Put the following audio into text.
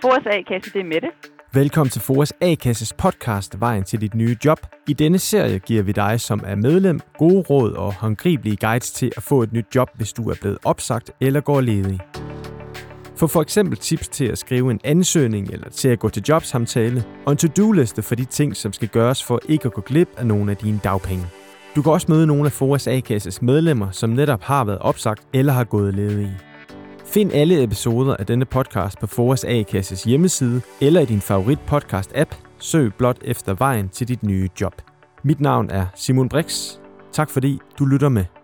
Foras A-kasse, det er Mette. Velkommen til Foras A-kasses podcast Vejen til dit nye job. I denne serie giver vi dig, som er medlem, gode råd og håndgribelige guides til at få et nyt job, hvis du er blevet opsagt eller går ledig. Få for eksempel tips til at skrive en ansøgning eller til at gå til jobsamtale, og en to-do-liste for de ting, som skal gøres for ikke at gå glip af nogle af dine dagpenge. Du kan også møde nogle af Foras A-kasses medlemmer, som netop har været opsagt eller har gået ledige. Find alle episoder af denne podcast på Foras A-kasses hjemmeside eller i din favorit podcast-app. Søg blot efter vejen til dit nye job. Mit navn er Simon Brix. Tak fordi du lytter med.